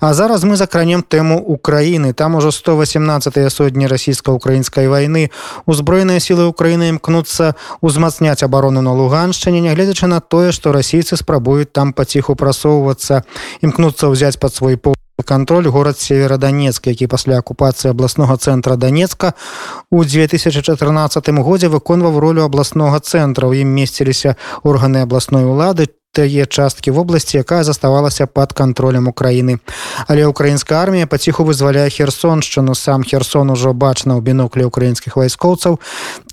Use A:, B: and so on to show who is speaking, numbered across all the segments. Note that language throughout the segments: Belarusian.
A: А зараз мы закранем тэму Украіны. Там ужо 118 сотні расійска-украінскай вайны. Узброеныя сілы Украіны імкнуцца узмацняць абарону на Луганшчыне, нягледзячы на тое, што расійцы спрабуюць там паціху прасоўвацца, імкнуцца ўзяць пад свой пол контроль город северодонецк які пасля акупацыі абласнога цэнтра донецка у 2014 годзе выконваў ролю абласнога цэнтра у ім месціліся органы абласной улады тае часткі вобласці якая заставалася под контролем украины але украінская армія паціху вызваляе херсоншчыну. Сам херсон ужо бачна ў біноклі украінскіх вайскоўцаў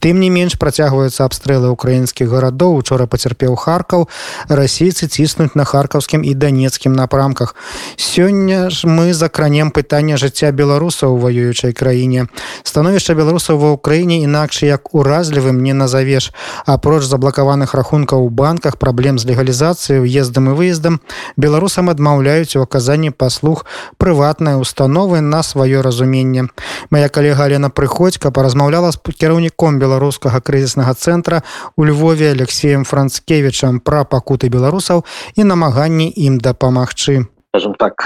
A: тым не менш працягваюцца абстрэлы украінскіх гарадоў. Учора пацярпеў харкаў. Расійцы ціснуць на харкаўскім і данецкім напрамках. Сёння ж мы закранем пытання жыцця беларусаў у ваюючай краіне. Становішча беларусаў ва ўкраіне інакш як уразлівым не назавеш. Апроч заблакаваных рахункаў у банках праблем з легалізацыі уездам і выездам беларусам адмаўляюць у аказанні паслуг прыватнай установы на сваё разуменне. Моя калега Алена прыходька паразмаўляла з кіраўніком беларускага крызіснага цэнтра у Львове алексеем францкевичам пра пакуты беларусаў і намаганні ім дапамагчы.
B: Скажем так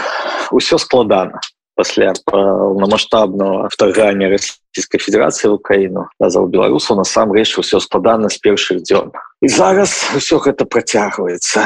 B: усё складана пасля паўнамасштабного вторгання расійскай федерацыі в украіну назаў беларусаў насамрэч усё складана з першых дзён і зараз все гэта працягваецца.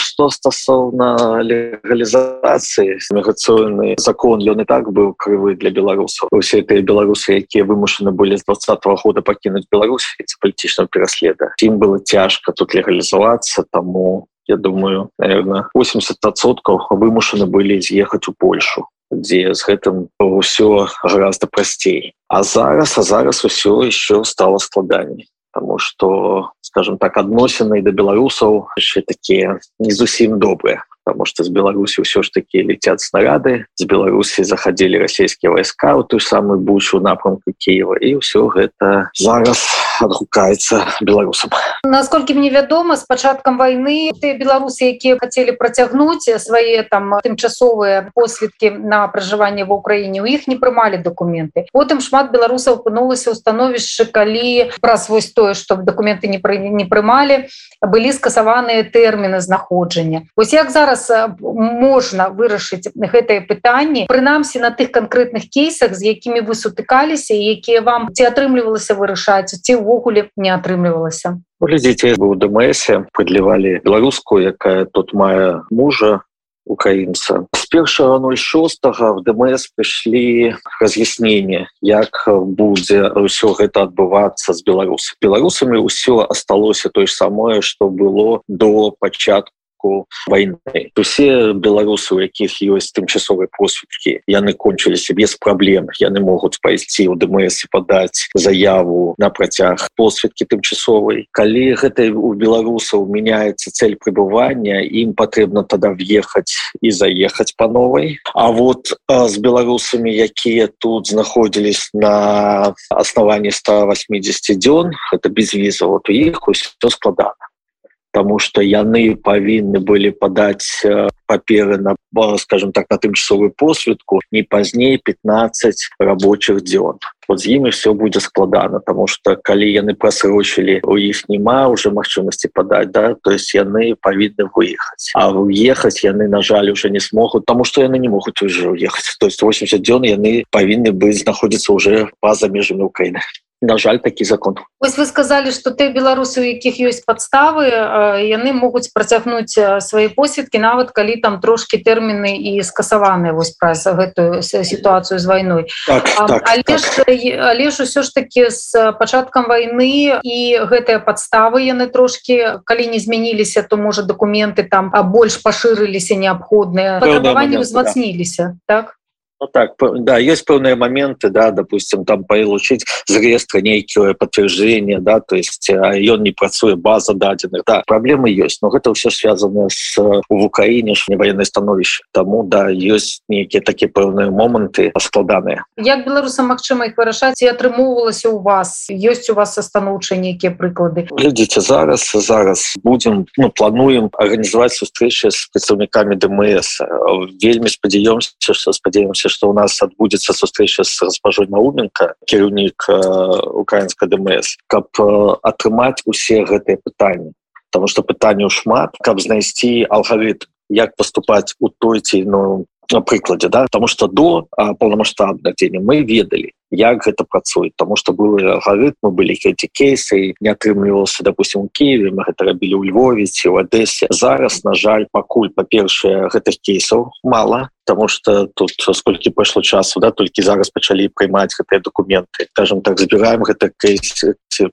B: Что стасоўна легалізацыі міграцыйны закон ён і так быў крывы для беларусаў. Усе гэтыя беларусы якія вымушаны былі з двадцатого года пакінуць Беларусь палітычного пераследа ім было цяжка тут легалізавацца тому я думаю наверное 80соткаў вымушаны былі з'ехаць у Польшу дзе з гэтым ўсё гораздо прасцей. А зараз а зараз усё еще стало складаней Таму что скажем так адносіны да беларусаў яшчэ такія не зусім добрыя потому что з беларусі ўсё ж таки летят снаряды. З беларусі заходили расійскія войска у ту самую бучу напрамку Киева. І ўсё гэта зараз адгукаецца беларусам
C: насколькі мне вядома с пачаткам войны ты беларусы якія хотели працягнуць свае там тымчасовыя последкі на пражыванне в Украіне у іх не прымалі документы. Потым шмат беларусаў апынулася ў становішчы калі праз вось тое что документы не пры не прымалі былі скасаваныя тэрміны знаходжання ось як зараз зараз можна вырашыць гэтае пытанне прынамсі на тых канкрэтных кейсах з якімі вы сутыкаліся якія вам ці атрымлівалася вырашаць ці ўвогуле не атрымлівалася
B: глядзіце быў дмсе падлівалі беларускую якая тут мае мужа украінца с першага 06 в дмс прыйшлі раз'яснение як будзе ўсё гэта адбывацца з беларус беларусамі ўсё асталося той самое что было до пачатку пачатку войны. Усе беларусы у якіх ёсць тымчасовыя посведкі яны кончыліся без праблем яны могуць пайсці ў дмс падаць заяву на працяг. Посведкі тымчасовай калі гэта у беларусаў мяняецца цель пребывання ім патрэбна тада въехаць і заехаць по новой А вот з беларусамі якія тут знаходзілись на основании 180 дзён это без віза вот у іх усё складана тому что яны павінны былі подать э, паперы на скажем так на тымчасовую посведку не пазней 15 рабочих дзён вот з імі все будзе складана тому что калі яны прасрочылі у іх няма уже магчымасці подать да то есть яны павінны выехаць а уехаць яны на жаль уже не смогут тому что яны не могуць уже уехать. То есть 80 дзён яны павінны быць знаходзіцца уже па-за межамі Украины на жаль такі закон
C: Вось вы сказали что ты беларусы у якіх ёсць подставы яны могуць працягнуць свои посведкі нават калі там трошки тэрміны і скасаваны вось праз гэтую сітуацыю з вайной
B: так, так,
C: але так. ж, але ж усё ж таки с пачаткам войны і гэтыя подставы яны трошки калі не змяніліся то можа документы там а больш пашырыліся неабходныя узмацніліся да. так
B: Ну, так да есть пэўныя моменты да допустим там получить з реестра нейкіе подтверждение да то есть ён не працуе база дадзеных да проблемы есть. Но гэта все связано с в украіне не военное становішча тому да есть нейкіе такія пэўныя моманты складаныя
C: як беларусам Мачыма их вырашаць? І атрымоўвалася у вас? Есть у вас станоўчыя нейкія прыклады?
B: Глядзіце зараз зараз будем ну плануем органнізаваць сустрэчы с прадстаўнікамі дмс. Вельмі спадзяёмся что спадзяемся что у нас адбудзецца сустрэча с госпожой науменко кіраўнік э, украинской дмс каб э, атрымаць усе гэтыя пытанні потому что пытанняў шмат каб знайсці алгарытм як поступаць у той ці ну на прыкладе да? Потому что до полномасштабных дзеня мы ведалі як гэта працуе тому что были алгоритмы были эти кейсы не атрымлівался допустим у Киеве мы гэта рабілі у Львове ці в Одессе. Зараз на жаль пакуль па-першае гэтых кейсаў мало потому что тут сколькі пайшло часу да толькі зараз пачалі прымаць гэтыя документы. Скажем так забираем гэта кейс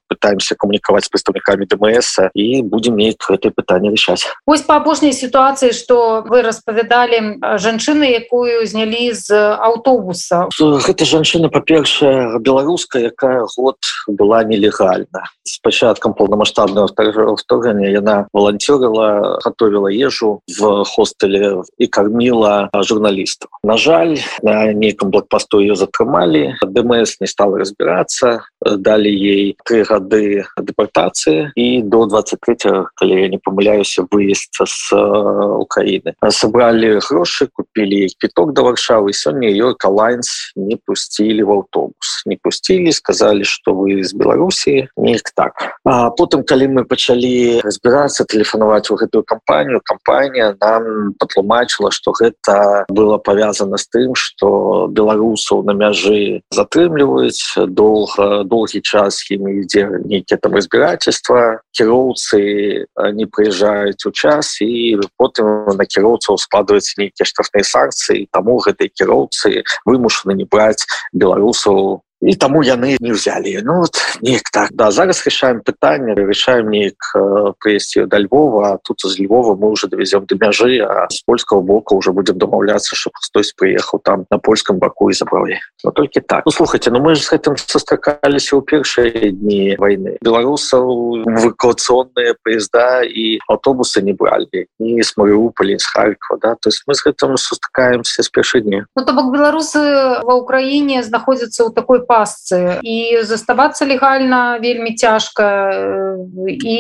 B: пытаемся камунікаваць с прадстаўнікамі ДМС і будем неяк гэтае пытанне решать
C: ось по апошняй ситуации что вы распавядалі жанчыны якую знялі з аўтобуса.
B: Гэта жанчына па-першая беларуская якая год была нелегальна. С пачаткам полномасштабного вторгнення яна волонтерила готовила ежу в хостеле і кормила журналистов. На жаль на нейкам блокпасту ее затрымалі дмс не стала разбираться далі ей три гады депортацыі і до 23 калі я не памыляюся выезд с Украины. Собрали грошы купили квіток до варшавы сёння ее калайнс не пустили в автобус. Не пустили сказали что вы из беларусі неяк так. А потым калі мы пачалі разбираться тэлефанаваць у гэтую кампанію кампанія нам патлумачыла что гэта было повязано с тым что беларусаў на мяжы затрымліваюць долго доўгі час імі ідзе нейкіе там разбирательства. Кіроўцы не прыязджаюць у час і потым на кіроўцаў складваюць нейкія штрафныя санкцыі. Таму гэтай кіроўцы вымушаны не браць беларусаў so і таму яны не взяли ну вот неяк так. Да зараз решаем пытанне решаем неяк э, прыйсці до Львова тут з Львова мы уже довезем до мяжы а с польского боку уже будем домаўляться чтобы хтось приехал там на польском баку и забрали но только так. Ну слухайте ну мы же с этим состракались у першие дни войны. Белорусов эвакуационные поезда и автобусы не брали. Не с Мариуполя с Харькова да. То есть мы с этим сустракаемся с перши дни
C: ну, то бок белорусы в Украине находятся у такой пасцы. І заставацца легальна вельмі цяжка і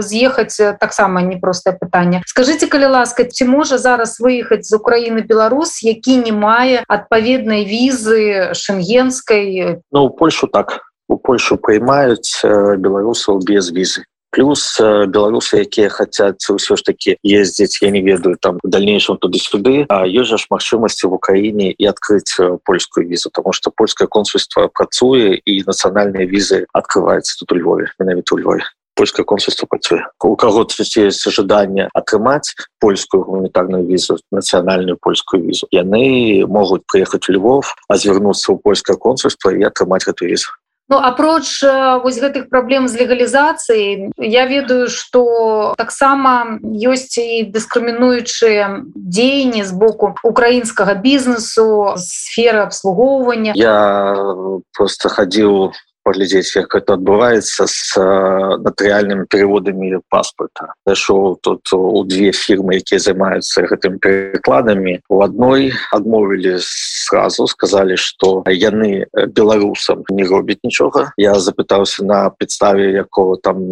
C: з'ехаць таксама непростае пытанне. Скажите калі ласка ці можа зараз выехаць з Украіны Беларус які не мае адпаведнай візы шенгенскай
B: Ну Польшу так. У Польшу прыймаюць беларусаў без візы плюс э, беларусы якія хотят ўсё ж таки ездзіць я не ведаю там в дальнейшем туды-сюды а ёсць ж магчымасці в Украіне і открыть э, польскую візу потому что польское консульство працуе і нацыянальныя візы открывается тут у Львове менавіта у Львове. Польское консульство працуе у кого есть ожидание атрымаць польскую гуманітарную візу нацыянальную польскую візу яны могуць приехать в Львов а звярнуцца ў польское консульство і атрымаць эту візу
C: Ну, апроч вось гэтых праблем з легалізацыяй я ведаю что таксама ёсць і дыскрымінуючыя дзеянні з боку украінскага бізнесу сферы абслугоўвання.
B: Я просто хадзіў паглядзець як это адбываецца с натарыяльнымі переводамі паспорта. Зашоў тут у две фірмы якія займаюцца гэтым перекладамі у адной адмовілі сразу сказали что яны беларусам не робяць нічога я запытаўся на підставе якого там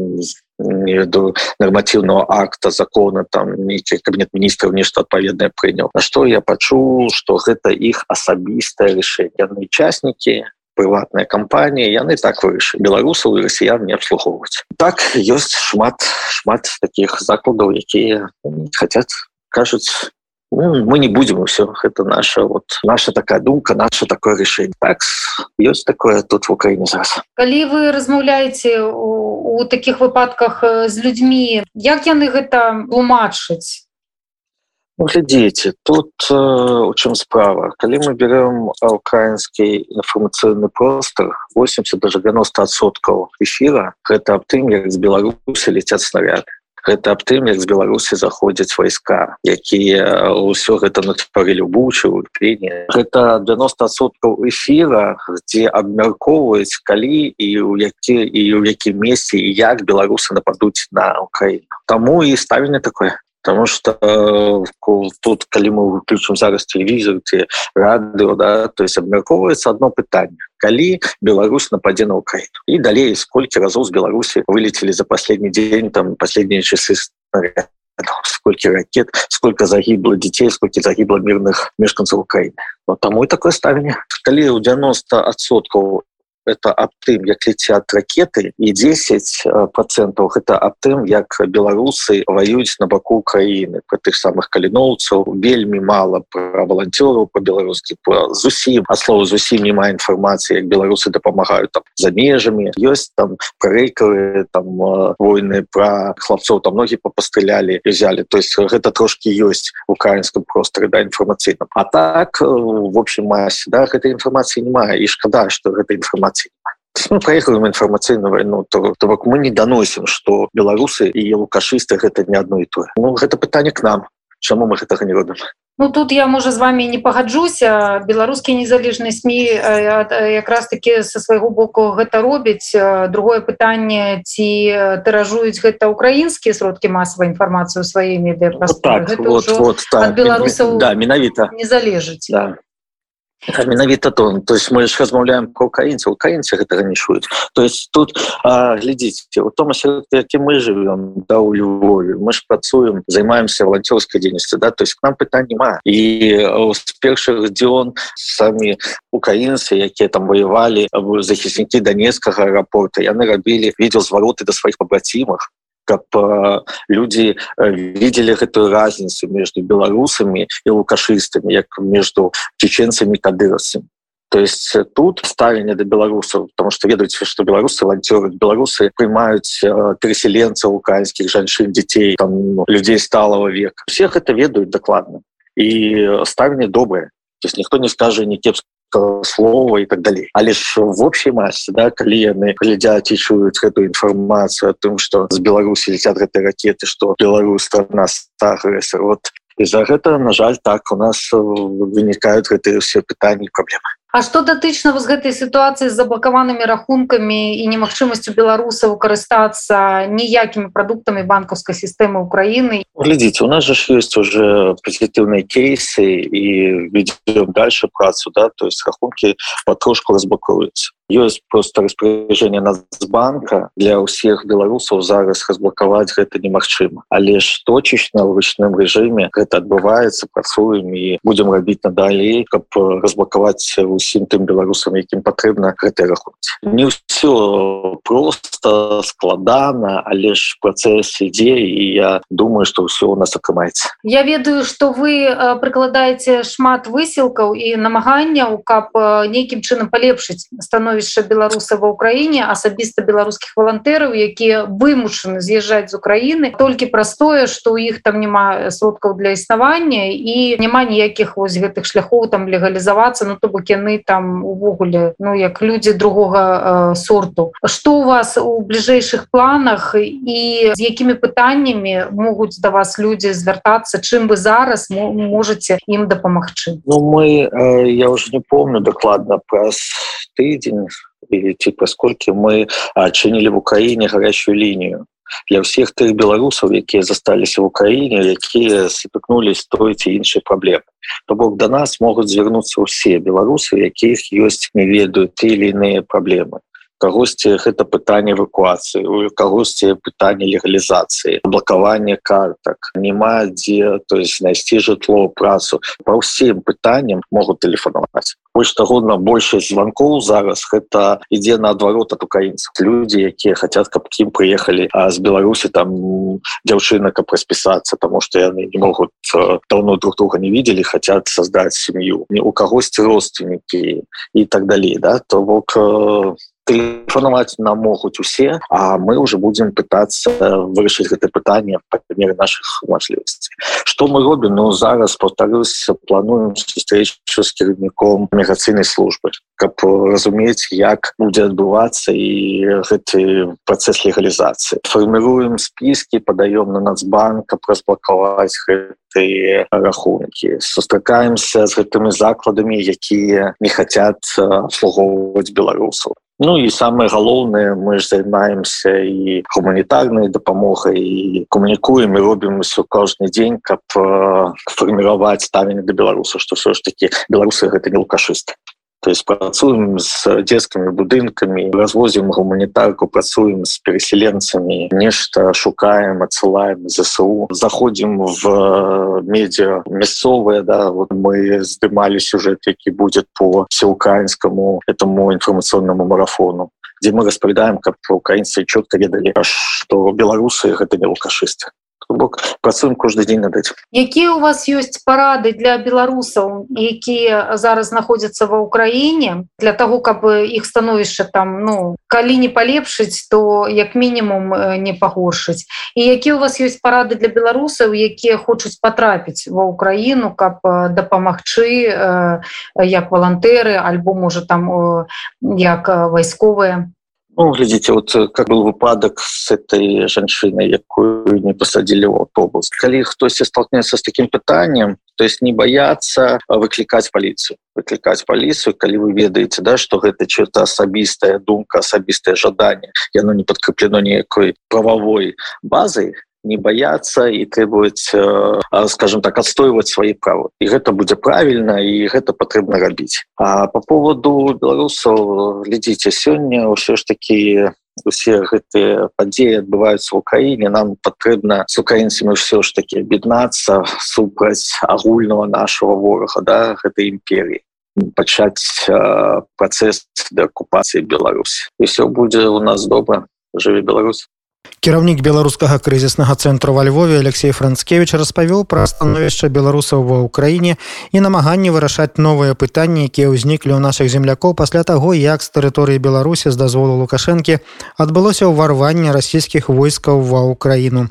B: веду нормативного акта закона там нейкі кабінет міністраў нешта адпаведнае прыняў на что я пачу что гэта іх асабістае решение. Яны участники прыватная кампанія яны так выйшы беларусаў і расіян не абслугоўваць так ёсць шмат шмат таких закладаў якія хотят кажуць ну, мы не будем все это наша вот наша такая думка наше такое решение так ёсць такое тут в Украине зараз.
C: Калі вы размаўляеце у, у таких выпадках з людьми як яны гэта тлумачыць
B: глядзіце тут э, у чым справа. Калі мы берем украінскі інфармацыйны простор 80 даже 90соткаў эфира гэта аб тым як з беларусі летят снаряды. Гэта аб тым як з беларусі заходзяць войска якія ўсё гэта натварылі бучу пене гэта 90соткаў эфира дзе абмяркоўваюць калі і у які і ў якім месці і як беларусы нападуць на Украіну Таму і ставленне такое потому что э, тут калі мы выключим зараз телевизор радыо да то есть абмяркоўваецца одно пытанне калі Беларусь нападзе на Украину. И далей сколько разоў з Беларусі вылетели за последний день там последние часы сколько ракет сколько загибло детей сколько загибло мирных мешканцев Украины. Вот тому и такое ставленне калі у 90 отсотков это аб тым як летят ракеты і 10 процентов это аб тым як беларусы воююць на баку Украины. Про тых самых каліноўцаў вельмі мало про волонтераў по-беларускі зусім а слова зусім няма інфармацыі як беларусы дапамагаюць там за межамі ёсць там прэйкавы там войны про хлопцоў там многі попастрелялі взяли. То есть гэта трошки ёсць украінском просторы да інфармацыйна а так в общем массе да гэтай інфармацыі не мае і шкада что гэта інфармацыя мы проехаем інфармацыйную войну то, то бок мы не даносім что беларусы і лукашысты гэта не одно і тое ну гэта пытанне к нам. Чаму мы гэтага не робім
C: Ну тут я можа з вами не пагаджуся беларускія незалежныя сМ якраз таки со свайго боку гэта робіць. Другое пытанне ці тыражуюць гэта украінскія сродкі масавай інфармацыю свае медыа
B: вот так, вот, вот, так.
C: беларусаў
B: да менавіта
C: не залежыць.
B: Да менавіта то то есть мы ж размаўляем про украінцаў украінцы гэтага не шуюць то есть тут глядзіце у том які мы живем да у Львове мы ж працуем займаемся волонцёрской дзейнасці да то есть к нам пытань няма. І з першых дзён самі украінцы якія там воевалі захіснікі данецкага аэрапорта яны рабілі видел звароты да сваіх пабрацімах каб люди видели гэтую разницу между беларусами и лукашистами як между чеченцами кадыросами. То есть тут ставление до беларусаў потому что ведаеце что беларусы волонтеры. Беларусы прымаюць переселенцаў украинских жанчын детей там людей сталого века. Всех это ведаюць докладно. И ставление доброе то есть никто не скажет не кепско слова и так далее. Але ж в общей массе да калі яны глядзяць і чуюць гэтую інфармацыю о том что з беларусі летят гэтай ракеты что беларус нас агрессор вот из-за гэта на жаль так у нас вынікаюць гэтые все пытанні проблемы
C: А што датычна з гэтай сітуацыі з заблакаванымі рахункамі і немагчымасцю беларусаў карыстацца ніякімі прадуктамі банкаўскай сістэмы Украіны
B: глядзіце у нас же ж ёсць уже пазітыўныя кейсы і дальше працу да то есть рахункі патрошку разблокуюцца ёсць просто распоряжение нацбанка для ўсіх беларусаў зараз разблокаваць гэта немагчыма. Але ж точечна ў ручным режиме гэта адбываецца працуем і будем рабіць надалей каб разблокаваць усім тым беларусам якім патрэбна гэты рахунці не все просто складана але ж працэс ідзе і я думаю что ўсё у нас атрымаецца.
C: Я ведаю что вы прыкладаеце шмат высілкаў і намаганняў каб нейкім чынам палепшыць становіць становішча беларуса ва ўкраіне асабіста беларускіх валантэраў якія вымушаны з'язджаць з Украіны. Толькі простое что у іх там няма сродкаў для існавання і няма ніякіх вось гэтых шляхоў там легалізавацца ну то бок яны там увогуле ну як людзі другога э, сорту. Что у вас у бліжэйшых планах і з якімі пытаннямі могуць да вас людзі звяртацца чым вы зараз можете ім дапамагчы?
B: Ну мы э, я уже не помню дакладна праз тыдзень или типа сколько мы адчынілі в Украіне гарячую лінію для ўсіх тых беларусаў якія засталіся в Украіне якія сутыкнулись той ці іншай праблемы то бок до нас могуць звярнуцца ўсе беларусы якіх ёсць не ведаюць или іныя праблемы кагосьці гэта пытанне эвакуацыі у кагосьці пытанне легалізацыі блакавання картак няма дзе то есть знайсці жытло працу. По ўсім пытанням могуць тэлефанаваць. Больш таго на большасць званкоў зараз гэта ідзе наадварот от украінцаў. Людзі якія хотят каб кім прыехалі а з беларусі там дзяўчына каб распісацца тому что яны не могуць давно друг друга не видели хотят создать сем'ю не у кагосьці родственнікі і так далей да? То бок тэлефанаваць нам могуць усе а мы уже будем пытаться вырашыць гэта пытанне по мере наших мажлівасцей что мы робім ну зараз повторюсь плануем встречу с кіраўніком міграцыйнай службы каб разумець як будзе адбывацца і гэты працэс легалізацыі фармируем спіски падаём на нацбанк каб разблакаваць гэты рахункі сустракаемся з гэтымі закладамі якія не хотят обслугоўваць беларусаў Ну і самае галоўнае мы ж займаемся і гуманітарнай дапамогай і камунікуем і робім усё кожны дзень каб фарміраваць ставенне да беларуса што ўсё ж такі беларусы гэта не лукашысты то есть працуем с детскими будынками развозим гуманітарку працуем с переселенцами нешта шукаем отсылаем засу заходим в медиа мясцовые да вот мы здымали сюжет які будет по всеукраинскому этому информационному марафону где мы распавядаем как украинцы четко ведали что беларусы гэта не лукашисты бок працуем кожны дзень над этим.
C: Якія у вас ёсць парады для беларусаў якія зараз знаходзяцца ва ўкраіне для того каб іх становішча там ну калі не палепшыць то як мінімум не пагоршыць? І які у вас ёсць парады для беларусаў якія хочуць потрапіць ва ўкраіну каб дапамагчы як валантэры альбо можа там як вайсковыя
B: Ну, глядзіце вот как был выпадак с этой жанчыной якую не посадили в автобус. Калі хтосьці столкнется с таким пытанием то есть не бояться выклікаць полицию. Выклікаць полицию калі вы ведаеце да что гэта что-то асабістая думка асабістае жаданне яно не подкреплено некой правовой базой не бояться и требовать э, скажем так отстойвать свои правы и гэта будет правильно и гэта потребно рабіць а по поводу беларусаў глядзіце сёння ўсё ж таки усе гэтыя падзеі адбываюцца в украіне нам патрэбна с украінцамі все ж таки аб'яднацца супраць агульного нашего ворага да гэтай імперии пачаць э, працэс деакупацыі Беларусь і все будзе у нас добра жыве Беларусь
A: кіраўнік беларускага крызіснага цэнтру ва Львове Алексей францкевич распавёў пра становішча беларусаў ва ўкраіне і намаганні вырашаць новыя пытанні якія ўзніклі ў наших землякоў пасля таго як з тэрыторыі беларусі з дазволу лукашэнкі адбылося ўварванне расійскіх войскаў ва ўкраіну